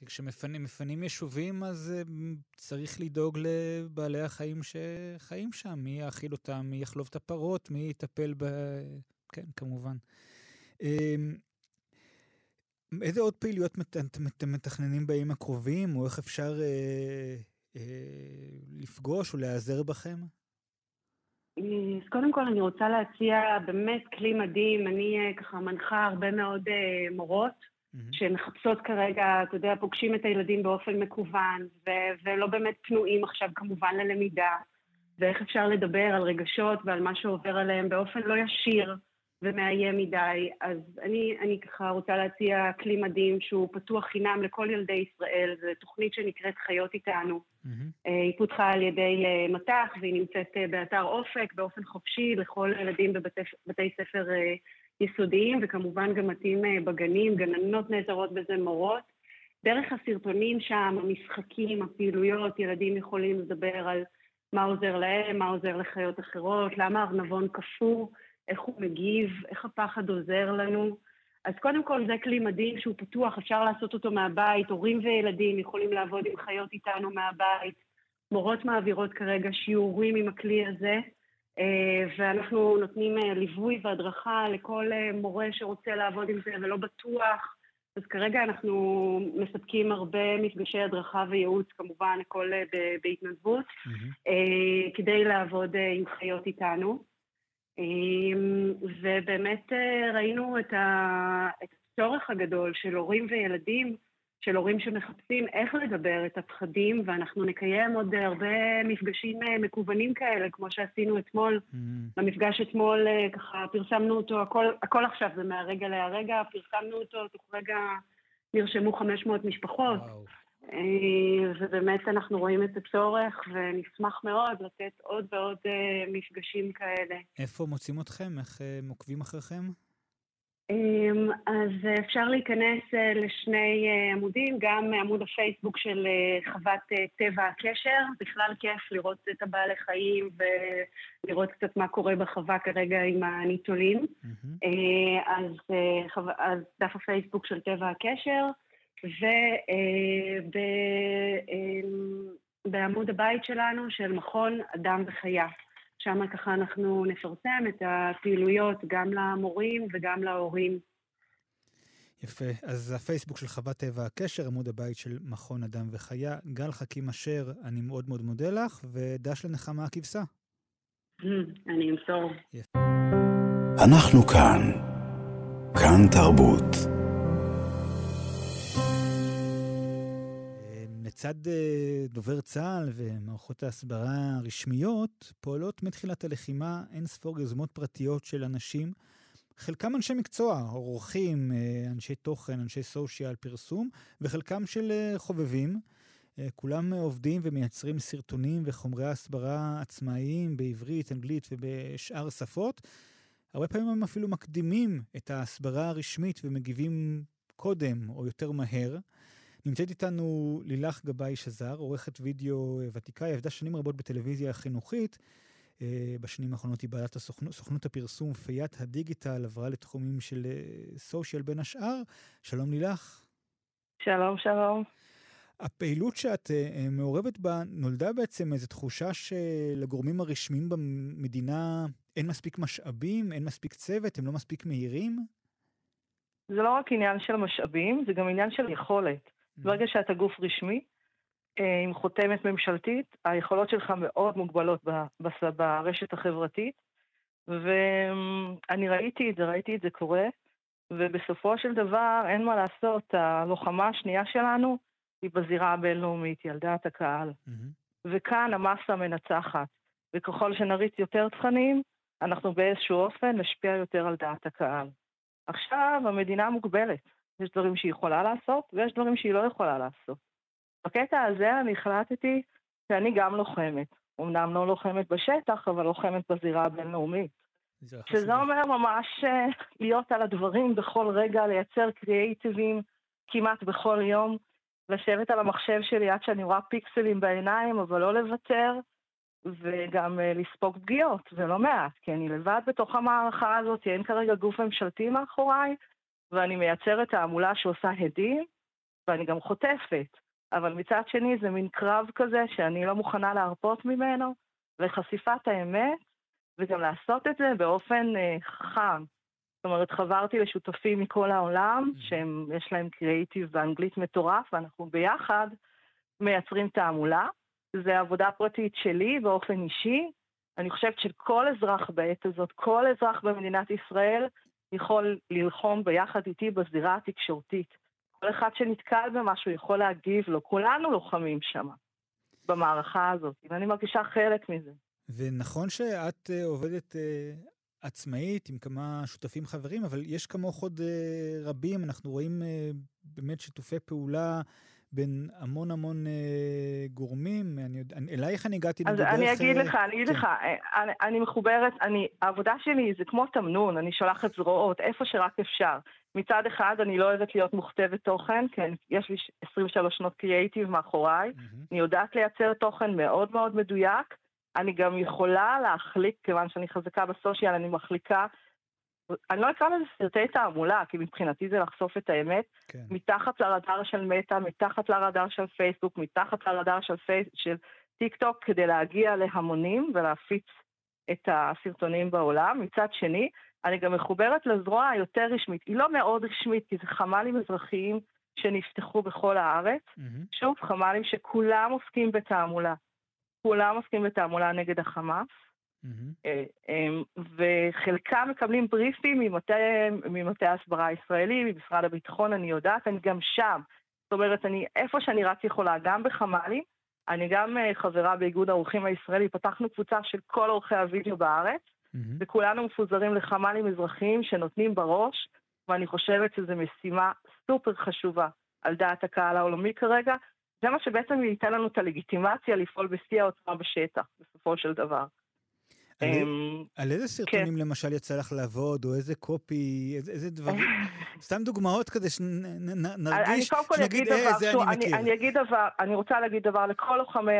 כשמפנים יישובים, אז צריך לדאוג לבעלי החיים שחיים שם, מי יאכיל אותם, מי יחלוב את הפרות, מי יטפל ב... כן, כמובן. איזה עוד פעילויות אתם מתכננים בימים הקרובים, או איך אפשר uh, uh, לפגוש או להיעזר בכם? אז קודם כל אני רוצה להציע באמת כלי מדהים, אני ככה מנחה הרבה מאוד uh, מורות. mm-hmm. שמחפשות כרגע, אתה יודע, פוגשים את הילדים באופן מקוון, ו- ולא באמת פנויים עכשיו כמובן ללמידה, ואיך אפשר לדבר על רגשות ועל מה שעובר עליהם באופן לא ישיר ומאיים מדי. אז אני, אני ככה רוצה להציע כלי מדהים שהוא פתוח חינם לכל ילדי ישראל, זו תוכנית שנקראת חיות איתנו. Mm-hmm. היא פותחה על ידי אה, מט"ח והיא נמצאת אה, באתר אופק באופן חופשי לכל ילדים בבתי ספר יסודיים, וכמובן גם מתאים בגנים, גננות נעזרות בזה, מורות. דרך הסרטונים שם, המשחקים, הפעילויות, ילדים יכולים לדבר על מה עוזר להם, מה עוזר לחיות אחרות, למה ארנבון קפוא, איך הוא מגיב, איך הפחד עוזר לנו. אז קודם כל זה כלי מדהים שהוא פתוח, אפשר לעשות אותו מהבית, הורים וילדים יכולים לעבוד עם חיות איתנו מהבית. מורות מעבירות כרגע שיעורים עם הכלי הזה. אה, ואנחנו נותנים אה, ליווי והדרכה לכל אה, מורה שרוצה לעבוד עם זה ולא בטוח. אז כרגע אנחנו מספקים הרבה מפגשי הדרכה וייעוץ, כמובן, הכל בהתנדבות, mm-hmm. כדי לעבוד עם חיות איתנו. ובאמת ראינו את הצורך הגדול של הורים וילדים של הורים שמחפשים איך לדבר את הפחדים, ואנחנו נקיים עוד הרבה מפגשים אה, מקוונים כאלה, כמו שעשינו אתמול. Mm. במפגש אתמול, אה, ככה, פרסמנו אותו, הכל, הכל עכשיו זה מהרגע להרגע, פרסמנו אותו, תוך רגע נרשמו 500 משפחות. וואו. אה, ובאמת אנחנו רואים את הצורך, ונשמח מאוד לתת עוד ועוד מפגשים כאלה. איפה מוצאים אתכם? איך הם עוקבים אחריכם? אמ, אז אפשר להיכנס אה, לשני אה, עמודים, גם עמוד הפייסבוק של אה, חוות טבע הקשר, בכלל כיף לראות את הבעלי חיים ולראות קצת מה קורה בחווה כרגע עם הניצולים. Mm-hmm. אז, אז דף הפייסבוק של טבע הקשר, ובעמוד הבית שלנו של מכון אדם וחיה. שם ככה אנחנו נפרסם את הפעילויות גם למורים וגם להורים. יפה. אז הפייסבוק של חוות טבע הקשר, עמוד הבית של מכון אדם וחיה. גל חכים אשר, אני מאוד מאוד מודה לך, ודש לנחמה הכבשה. אני אמסור. אנחנו כאן. כאן תרבות. לצד אה, דובר צה"ל ומערכות ההסברה הרשמיות, פועלות מתחילת הלחימה אין ספור יוזמות פרטיות של אנשים, חלקם אנשי מקצוע, עורכים, אה, אנשי תוכן, אנשי סושיאל, פרסום, וחלקם של אה, חובבים. כולם עובדים ומייצרים סרטונים וחומרי הסברה עצמאיים בעברית, אנגלית ובשאר שפות. הרבה פעמים הם אפילו מקדימים את ההסברה הרשמית ומגיבים קודם או יותר מהר. נמצאת איתנו לילך גבאי שזר, עורכת וידאו ותיקה, היא עבדה שנים רבות בטלוויזיה החינוכית. אה, בשנים האחרונות היא בעלת הסוכנות, סוכנות הפרסום פיית הדיגיטל, עברה לתחומים של סושיאל בין השאר. שלום לילך. שלום, שלום. הפעילות שאת מעורבת בה נולדה בעצם איזו תחושה שלגורמים הרשמיים במדינה אין מספיק משאבים, אין מספיק צוות, הם לא מספיק מהירים? זה לא רק עניין של משאבים, זה גם עניין של יכולת. Mm-hmm. ברגע שאתה גוף רשמי, אה, עם חותמת ממשלתית, היכולות שלך מאוד מוגבלות ברשת החברתית, ואני ראיתי את זה, ראיתי את זה קורה, ובסופו של דבר, אין מה לעשות, הלוחמה השנייה שלנו היא בזירה הבינלאומית, היא על דעת הקהל. Mm-hmm. וכאן המסה מנצחת, וככל שנריץ יותר תכנים, אנחנו באיזשהו אופן נשפיע יותר על דעת הקהל. עכשיו המדינה מוגבלת, יש דברים שהיא יכולה לעשות ויש דברים שהיא לא יכולה לעשות. בקטע הזה אני החלטתי שאני גם לוחמת. אמנם לא לוחמת בשטח, אבל לוחמת בזירה הבינלאומית. שזה אומר ממש אה, להיות על הדברים בכל רגע, לייצר קריאייטיבים כמעט בכל יום, לשבת על המחשב שלי עד שאני רואה פיקסלים בעיניים, אבל לא לוותר, וגם uh, לספוג פגיעות, ולא מעט, כי אני לבד בתוך המערכה הזאת, אין כרגע גוף ממשלתי מאחוריי, ואני מייצרת תעמולה שעושה הדים, ואני גם חוטפת. אבל מצד שני זה מין קרב כזה שאני לא מוכנה להרפות ממנו, וחשיפת האמת, וגם לעשות את זה באופן uh, חכם. זאת אומרת, חברתי לשותפים מכל העולם, mm-hmm. שיש להם קריאיטיב באנגלית מטורף, ואנחנו ביחד מייצרים תעמולה. זה עבודה פרטית שלי באופן אישי. אני חושבת שכל אזרח בעת הזאת, כל אזרח במדינת ישראל, יכול ללחום ביחד איתי בזירה התקשורתית. כל אחד שנתקל במשהו יכול להגיב לו, כולנו לוחמים שם, במערכה הזאת, ואני מרגישה חלק מזה. ונכון שאת uh, עובדת uh, עצמאית עם כמה שותפים חברים, אבל יש כמוך עוד uh, רבים, אנחנו רואים באמת שיתופי פעולה בין המון המון אה, גורמים, אני יודע, אלייך אני הגעתי. אז אני אגיד לך, אני אגיד כן. לך, אני, אני מחוברת, אני, העבודה שלי זה כמו תמנון, אני שולחת זרועות, איפה שרק אפשר. מצד אחד, אני לא אוהבת להיות מוכתבת תוכן, כן, יש לי 23 שנות קריאייטיב מאחוריי, mm-hmm. אני יודעת לייצר תוכן מאוד מאוד מדויק, אני גם יכולה להחליק, כיוון שאני חזקה בסושיאל, אני מחליקה אני לא אקרא לזה סרטי תעמולה, כי מבחינתי זה לחשוף את האמת, כן. מתחת לרדאר של מטא, מתחת לרדאר של פייסבוק, מתחת לרדאר של, פייס, של טיק טוק, כדי להגיע להמונים ולהפיץ את הסרטונים בעולם. מצד שני, אני גם מחוברת לזרוע היותר רשמית. היא לא מאוד רשמית, כי זה חמ"לים אזרחיים שנפתחו בכל הארץ. Mm-hmm. שוב, חמ"לים שכולם עוסקים בתעמולה. כולם עוסקים בתעמולה נגד החמאס. אה, אמ, וחלקם מקבלים בריפים ממטה ההסברה הישראלי, ממשרד הביטחון, אני יודעת, אני גם שם. זאת אומרת, אני, איפה שאני רק יכולה, גם בחמ"לי, אני גם אה, חברה באיגוד האורחים הישראלי, פתחנו קבוצה של כל אורחי הוידאו בארץ, mm-hmm. וכולנו מפוזרים לחמ"לים אזרחיים שנותנים בראש, ואני חושבת שזו משימה סופר חשובה על דעת הקהל העולמי כרגע. זה מה שבעצם ייתן לנו את הלגיטימציה לפעול בשיא העוצמה בשטח, בסופו של דבר. אמ, על איזה סרטונים כן. למשל יצא לך לעבוד, או איזה קופי, איזה דברים, סתם דוגמאות כדי שנרגיש, שנגיד, אה, זה אני מכיר. אני אגיד דבר, אני רוצה להגיד דבר לכל לוחמי,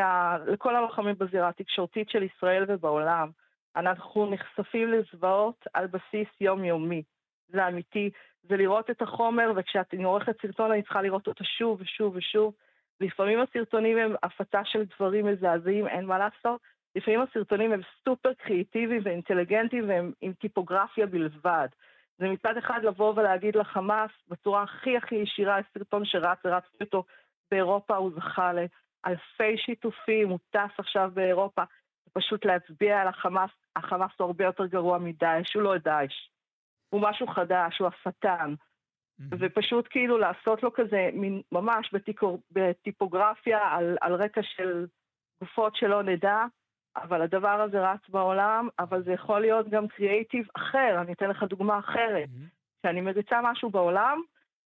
לכל הלוחמים בזירה התקשורתית של ישראל ובעולם. אנחנו נחשפים לזוועות על בסיס יומיומי. זה אמיתי, זה לראות את החומר, וכשאני עורכת סרטון אני צריכה לראות אותו שוב ושוב ושוב. לפעמים הסרטונים הם הפצה של דברים מזעזעים, אין מה לעשות. לפעמים הסרטונים הם סופר קריאיטיביים ואינטליגנטיים והם עם טיפוגרפיה בלבד. זה מצד אחד לבוא ולהגיד לחמאס בצורה הכי הכי ישירה, יש סרטון שרץ ורצתי אותו באירופה, הוא זכה לאלפי שיתופים, הוא טס עכשיו באירופה, פשוט להצביע על החמאס, החמאס הוא הרבה יותר גרוע מדאעש, הוא לא דאעש. הוא משהו חדש, הוא השטן. Mm-hmm. ופשוט כאילו לעשות לו כזה, מין, ממש בטיפו, בטיפוגרפיה על, על רקע של גופות שלא נדע, אבל הדבר הזה רץ בעולם, אבל זה יכול להיות גם קריאייטיב אחר, אני אתן לך דוגמה אחרת. כשאני. מריצה משהו בעולם,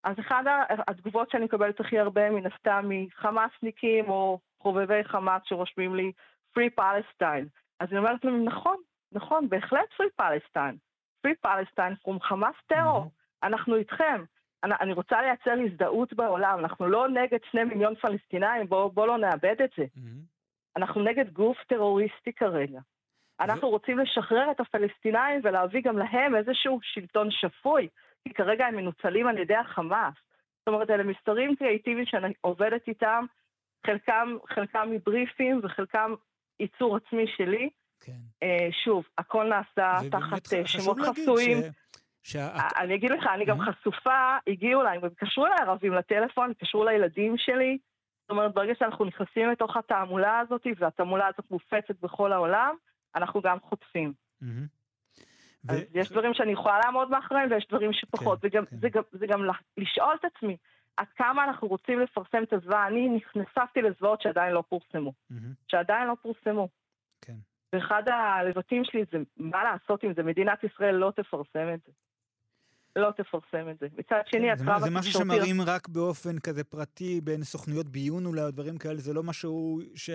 אז אחת התגובות שאני מקבלת הכי הרבה מן הסתם מחמאסניקים או חובבי חמאס שרושמים לי Free Palestine. אז אני אומרת להם, נכון, נכון, בהחלט Free Palestine. Free Palestine from חמאס טרור. אנחנו איתכם. אני, אני רוצה לייצר הזדהות בעולם, אנחנו לא נגד שני מיליון פלסטינאים, בואו בוא לא נאבד את זה. Mm-hmm. אנחנו נגד גוף טרוריסטי כרגע. אנחנו רוצים לשחרר את הפלסטינאים ולהביא גם להם איזשהו שלטון שפוי, כי כרגע הם מנוצלים על ידי החמאס. זאת אומרת, אלה מסתרים קריאיטיביים שאני עובדת איתם, חלקם, חלקם מבריפים וחלקם ייצור עצמי שלי. כן. Uh, שוב, הכל נעשה תחת uh, שמות חסויים. ש... שה... אני אגיד לך, אני גם חשופה, הגיעו אליי, התקשרו אליי ערבים לטלפון, התקשרו לילדים שלי. זאת אומרת, ברגע שאנחנו נכנסים לתוך התעמולה הזאת, והתעמולה הזאת מופצת בכל העולם, אנחנו גם חוטפים. אז. יש דברים שאני יכולה לעמוד מאחוריהם ויש דברים שפחות. כן, כן. זה, גם, זה גם לשאול את עצמי, עד כמה אנחנו רוצים לפרסם את הזוועה. אני נחשפתי לזוועות שעדיין לא פורסמו. שעדיין לא פורסמו. כן. ואחד הלבטים שלי זה, מה לעשות עם זה? מדינת ישראל לא תפרסם את זה. לא תפרסם את זה. מצד שני, הקרב התקשורתי... זה משהו שמראים רק באופן כזה פרטי, בין סוכנויות ביון אולי, או דברים כאלה, זה לא משהו ש...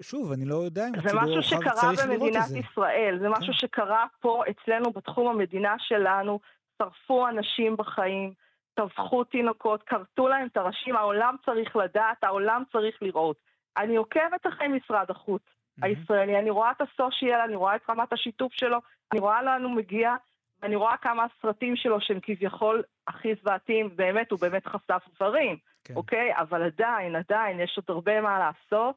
שוב, אני לא יודע אם הציבור הרחב צריך לראות את זה. זה משהו שקרה במדינת ישראל, זה משהו כן. שקרה פה אצלנו בתחום המדינה שלנו, שרפו אנשים בחיים, טבחו תינוקות, כרתו להם את הראשים, העולם צריך לדעת, העולם צריך לראות. אני עוקבת אחרי משרד החוץ mm-hmm. הישראלי, אני רואה את הסושיאל, אני רואה את רמת השיתוף שלו, אני רואה לאן הוא מגיע, ואני רואה כמה הסרטים שלו שהם כביכול הכי זוועתיים, באמת, הוא באמת חשף דברים, כן. אוקיי? אבל עדיין, עדיין, יש עוד הרבה מה לעשות,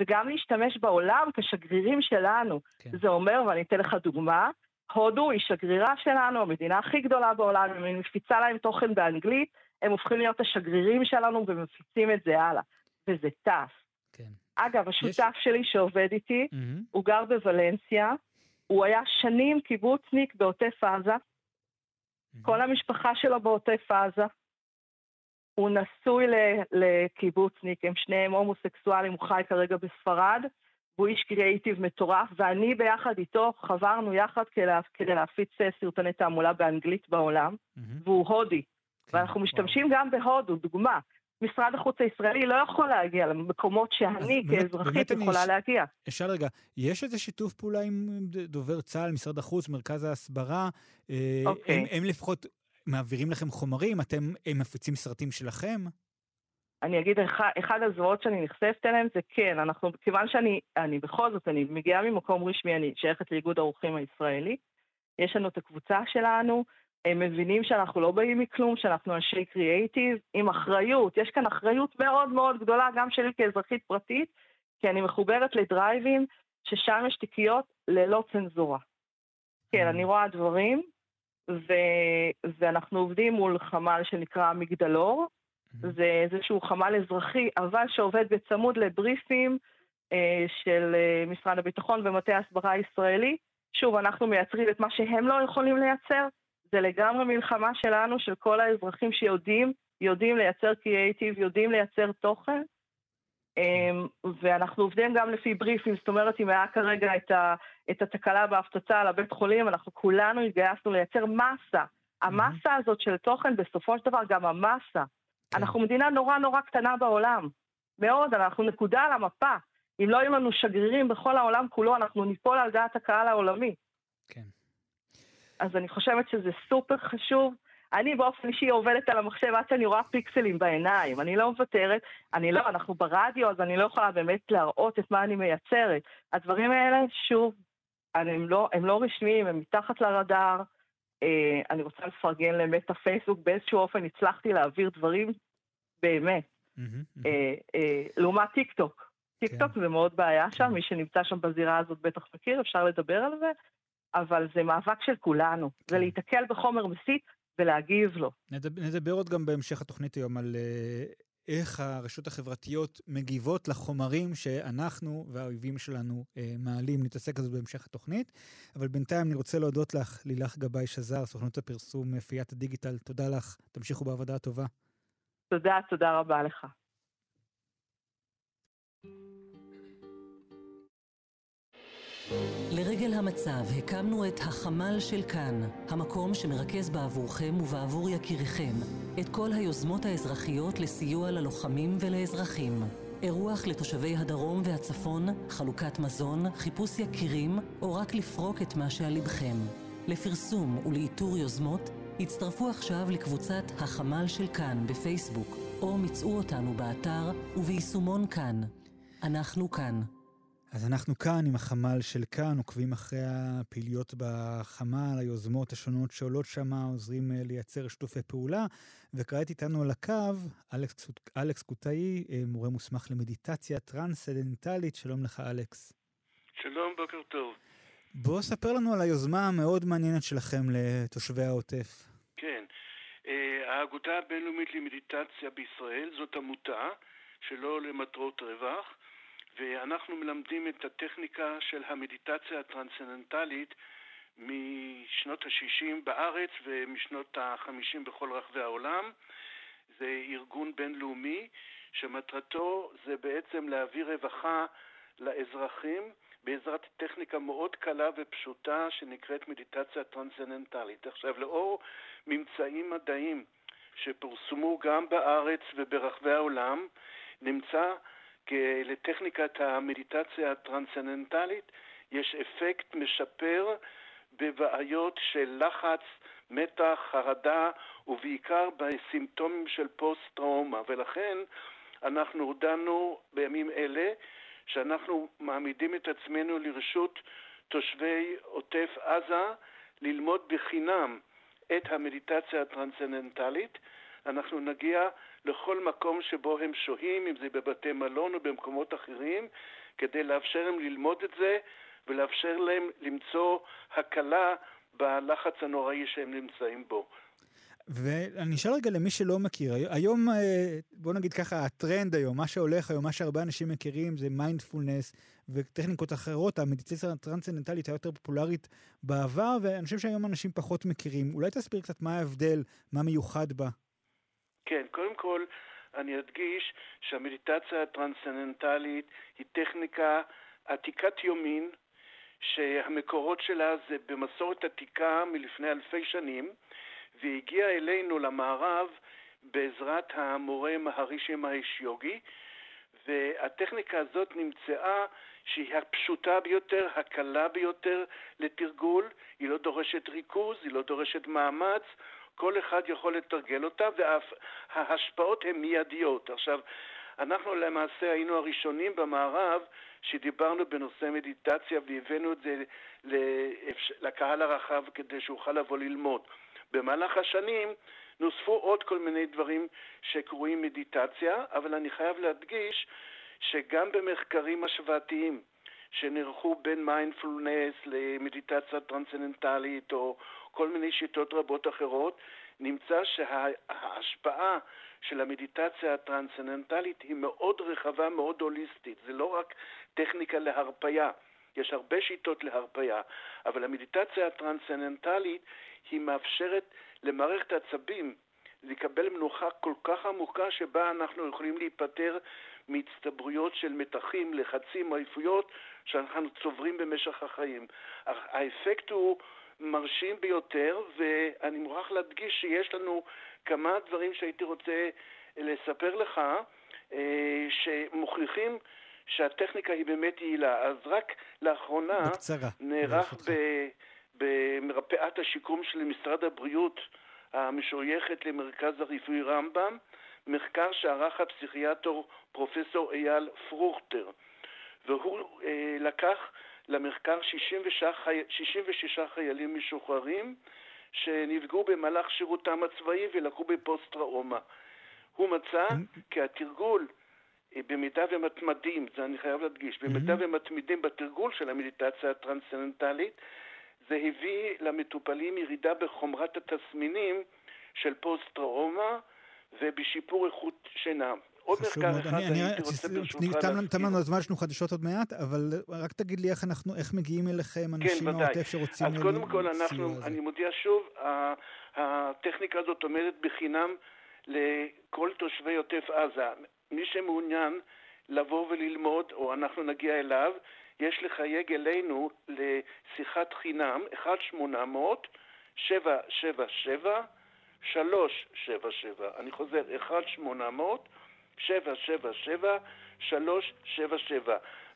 וגם להשתמש בעולם כשגרירים שלנו. כן. זה אומר, ואני אתן לך דוגמה, הודו היא שגרירה שלנו, המדינה הכי גדולה בעולם, אם אני מפיצה להם תוכן באנגלית, הם הופכים להיות השגרירים שלנו ומפיצים את זה הלאה. וזה טס. כן. אגב, השותף יש... שלי שעובד איתי, mm-hmm. הוא גר בוולנסיה, הוא היה שנים קיבוצניק בעוטף עזה, mm-hmm. כל המשפחה שלו בעוטף עזה. הוא נשוי לקיבוצניק, הם שניהם הומוסקסואלים, הוא חי כרגע בספרד, והוא איש קריאיטיב מטורף, ואני ביחד איתו חברנו יחד כדי להפיץ סרטוני תעמולה באנגלית בעולם, mm-hmm. והוא הודי. כן, ואנחנו משתמשים. גם בהודו, דוגמה. משרד החוץ הישראלי לא יכול להגיע למקומות שאני כאזרחית יכולה יש... להגיע. אפשר רגע, יש איזה שיתוף פעולה עם דובר צה"ל, משרד החוץ, מרכז ההסברה? אה, אוקיי. הם, הם לפחות מעבירים לכם חומרים? אתם הם מפיצים סרטים שלכם? אני אגיד, אחד, אחד הזרועות שאני נחשפת אליהם זה כן, אנחנו, כיוון שאני, אני בכל זאת, אני מגיעה ממקום רשמי, אני שייכת לאיגוד האורחים הישראלי, יש לנו את הקבוצה שלנו, הם מבינים שאנחנו לא באים מכלום, שאנחנו אנשי קריאייטיב, עם אחריות. יש כאן אחריות מאוד מאוד גדולה, גם שלי כאזרחית פרטית, כי אני מחוברת לדרייבים, ששם יש תיקיות ללא צנזורה. כן, אני רואה דברים, ו... ואנחנו עובדים מול חמ"ל שנקרא מגדלור, זה איזשהו חמ"ל אזרחי, אבל שעובד בצמוד לבריפים אה, של אה, משרד הביטחון ומטה ההסברה הישראלי. שוב, אנחנו מייצרים את מה שהם לא יכולים לייצר, זה לגמרי מלחמה שלנו, של כל האזרחים שיודעים, יודעים לייצר קריאייטיב, יודעים לייצר תוכן. אמ, ואנחנו עובדים גם לפי בריפים, זאת אומרת, אם היה כרגע את, ה, את התקלה בהפצצה על הבית חולים, אנחנו כולנו התגייסנו לייצר מסה. המסה הזאת של תוכן, בסופו של דבר גם המסה. כן. אנחנו מדינה נורא נורא קטנה בעולם. מאוד, אנחנו נקודה על המפה. אם לא יהיו לנו שגרירים בכל העולם כולו, אנחנו ניפול על דעת הקהל העולמי. כן. אז אני חושבת שזה סופר חשוב. אני באופן אישי עובדת על המחשב עד שאני רואה פיקסלים בעיניים, אני לא מוותרת, אני לא, אנחנו ברדיו, אז אני לא יכולה באמת להראות את מה אני מייצרת. הדברים האלה, שוב, הם לא, הם לא רשמיים, הם מתחת לרדאר. אה, אני רוצה לפרגן למטה פייסבוק, באיזשהו אופן הצלחתי להעביר דברים באמת. אה, אה, לעומת טיק טוק. טיק טוק כן. זה מאוד בעיה שם, כן. מי שנמצא שם בזירה הזאת בטח מכיר, אפשר לדבר על זה. אבל זה מאבק של כולנו, כן. זה להיתקל בחומר מסית ולהגיב לו. נדבר, נדבר עוד גם בהמשך התוכנית היום על uh, איך הרשתות החברתיות מגיבות לחומרים שאנחנו והאויבים שלנו uh, מעלים. נתעסק בזה בהמשך התוכנית. אבל בינתיים אני רוצה להודות לך, לילך גבאי שזר, סוכנות הפרסום פיית הדיגיטל. תודה לך, תמשיכו בעבודה הטובה. תודה, תודה רבה לך. לרגל המצב הקמנו את החמ"ל של כאן, המקום שמרכז בעבורכם ובעבור יקיריכם את כל היוזמות האזרחיות לסיוע ללוחמים ולאזרחים. אירוח לתושבי הדרום והצפון, חלוקת מזון, חיפוש יקירים, או רק לפרוק את מה שעל לבכם. לפרסום ולאיתור יוזמות, הצטרפו עכשיו לקבוצת החמ"ל של כאן בפייסבוק, או מצאו אותנו באתר וביישומון כאן. אנחנו כאן. אז אנחנו כאן עם החמ"ל של כאן, עוקבים אחרי הפעילויות בחמ"ל, היוזמות השונות שעולות שם, עוזרים אה, לייצר שיתופי פעולה. וכעת איתנו על הקו אלכס, אלכס קוטאי, אה, מורה מוסמך למדיטציה טרנסדנטלית. שלום לך, אלכס. שלום, בוקר טוב. בוא ספר לנו על היוזמה המאוד מעניינת שלכם לתושבי העוטף. כן, אה, האגודה הבינלאומית למדיטציה בישראל זאת עמותה שלא למטרות רווח. ואנחנו מלמדים את הטכניקה של המדיטציה הטרנסצנדנטלית משנות ה-60 בארץ ומשנות ה-50 בכל רחבי העולם. זה ארגון בינלאומי שמטרתו זה בעצם להביא רווחה לאזרחים בעזרת טכניקה מאוד קלה ופשוטה שנקראת מדיטציה טרנסצנדנטלית. עכשיו, לאור ממצאים מדעיים שפורסמו גם בארץ וברחבי העולם, נמצא לטכניקת המדיטציה הטרנסצנדנטלית יש אפקט משפר בבעיות של לחץ, מתח, חרדה ובעיקר בסימפטומים של פוסט-טראומה ולכן אנחנו הודענו בימים אלה שאנחנו מעמידים את עצמנו לרשות תושבי עוטף עזה ללמוד בחינם את המדיטציה הטרנסצנדנטלית. אנחנו נגיע לכל מקום שבו הם שוהים, אם זה בבתי מלון או במקומות אחרים, כדי לאפשר להם ללמוד את זה ולאפשר להם למצוא הקלה בלחץ הנוראי שהם נמצאים בו. ואני אשאל רגע למי שלא מכיר, היום, אה, בוא נגיד ככה, הטרנד היום, מה שהולך היום, מה שהרבה אנשים מכירים זה מיינדפולנס וטכניקות אחרות, המדיטציה הטרנסצנדנטלית היותר פופולרית בעבר, ואני חושב שהיום אנשים פחות מכירים. אולי תסביר קצת מה ההבדל, מה מיוחד בה. כן, קודם כל אני אדגיש שהמדיטציה הטרנסצנדנטלית היא טכניקה עתיקת יומין, שהמקורות שלה זה במסורת עתיקה מלפני אלפי שנים, והגיעה אלינו למערב בעזרת המורה מהרישי מהיש יוגי, והטכניקה הזאת נמצאה שהיא הפשוטה ביותר, הקלה ביותר לתרגול, היא לא דורשת ריכוז, היא לא דורשת מאמץ, כל אחד יכול לתרגל אותה, וההשפעות הן מיידיות. עכשיו, אנחנו למעשה היינו הראשונים במערב שדיברנו בנושא מדיטציה והבאנו את זה לקהל הרחב כדי שאוכל לבוא ללמוד. במהלך השנים נוספו עוד כל מיני דברים שקרויים מדיטציה, אבל אני חייב להדגיש שגם במחקרים השוואתיים שנערכו בין מיינדפולנס למדיטציה טרנסצנדנטלית או כל מיני שיטות רבות אחרות, נמצא שההשפעה של המדיטציה הטרנסצנדנטלית היא מאוד רחבה, מאוד הוליסטית. זה לא רק טכניקה להרפייה, יש הרבה שיטות להרפייה, אבל המדיטציה הטרנסצנדנטלית היא מאפשרת למערכת העצבים לקבל מנוחה כל כך עמוקה שבה אנחנו יכולים להיפטר מהצטברויות של מתחים, לחצים, עייפויות שאנחנו צוברים במשך החיים. האפקט הוא מרשים ביותר, ואני מוכרח להדגיש שיש לנו כמה דברים שהייתי רוצה לספר לך, אה, שמוכיחים שהטכניקה היא באמת יעילה. אז רק לאחרונה בקצרה, נערך במרפאת השיקום של משרד הבריאות המשויכת למרכז הרפואי רמב"ם, מחקר שערך הפסיכיאטור פרופסור אייל פרוכטר, והוא אה, לקח למחקר 66, 66 חיילים משוחררים שנפגעו במהלך שירותם הצבאי ולקחו בפוסט-טראומה. הוא מצא כי התרגול, אה, במידה ומתמדים, זה אני חייב להדגיש, במידה ומתמידים בתרגול של המדיטציה הטרנסצנדנטלית, זה הביא למטופלים ירידה בחומרת התסמינים של פוסט-טראומה ובשיפור איכות שינה. עוד מחקר אחד אני, הייתי רוצה ברשותך להזכיר. תם לנו הזמן, יש לנו חדשות עוד מעט, אבל רק תגיד לי איך אנחנו, איך מגיעים אליכם אנשים כן, מהעוטף שרוצים... אז קודם כל, אנחנו, אני מודיע שוב, הטכניקה הזאת עומדת בחינם לכל תושבי עוטף עזה. מי שמעוניין לבוא וללמוד, או אנחנו נגיע אליו, יש לחייג אלינו לשיחת חינם, 1-800-777 377. אני חוזר, 1-800 777-377.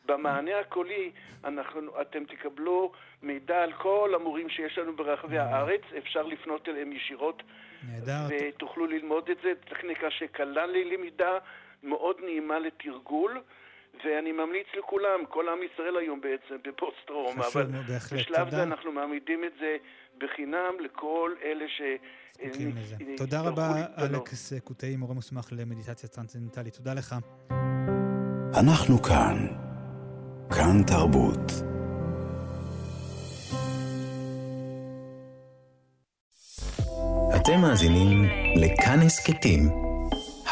במענה הקולי אנחנו, אתם תקבלו מידע על כל המורים שיש לנו ברחבי הארץ, אפשר לפנות אליהם ישירות. נהדר. ותוכלו ללמוד את זה, טכניקה שקלה ללמידה, מאוד נעימה לתרגול, ואני ממליץ לכולם, כל עם ישראל היום בעצם בפוסט-טראומה, אבל בהחלט, בשלב תודה. זה אנחנו מעמידים את זה בחינם לכל אלה ש... זקוקים לזה. תודה רבה, אלכס קוטאי, מורה מוסמך למדיטציה טרנסצנדנטלית. תודה לך. אנחנו כאן. כאן תרבות. אתם מאזינים לכאן הסכתים,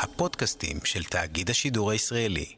הפודקאסטים של תאגיד השידור הישראלי.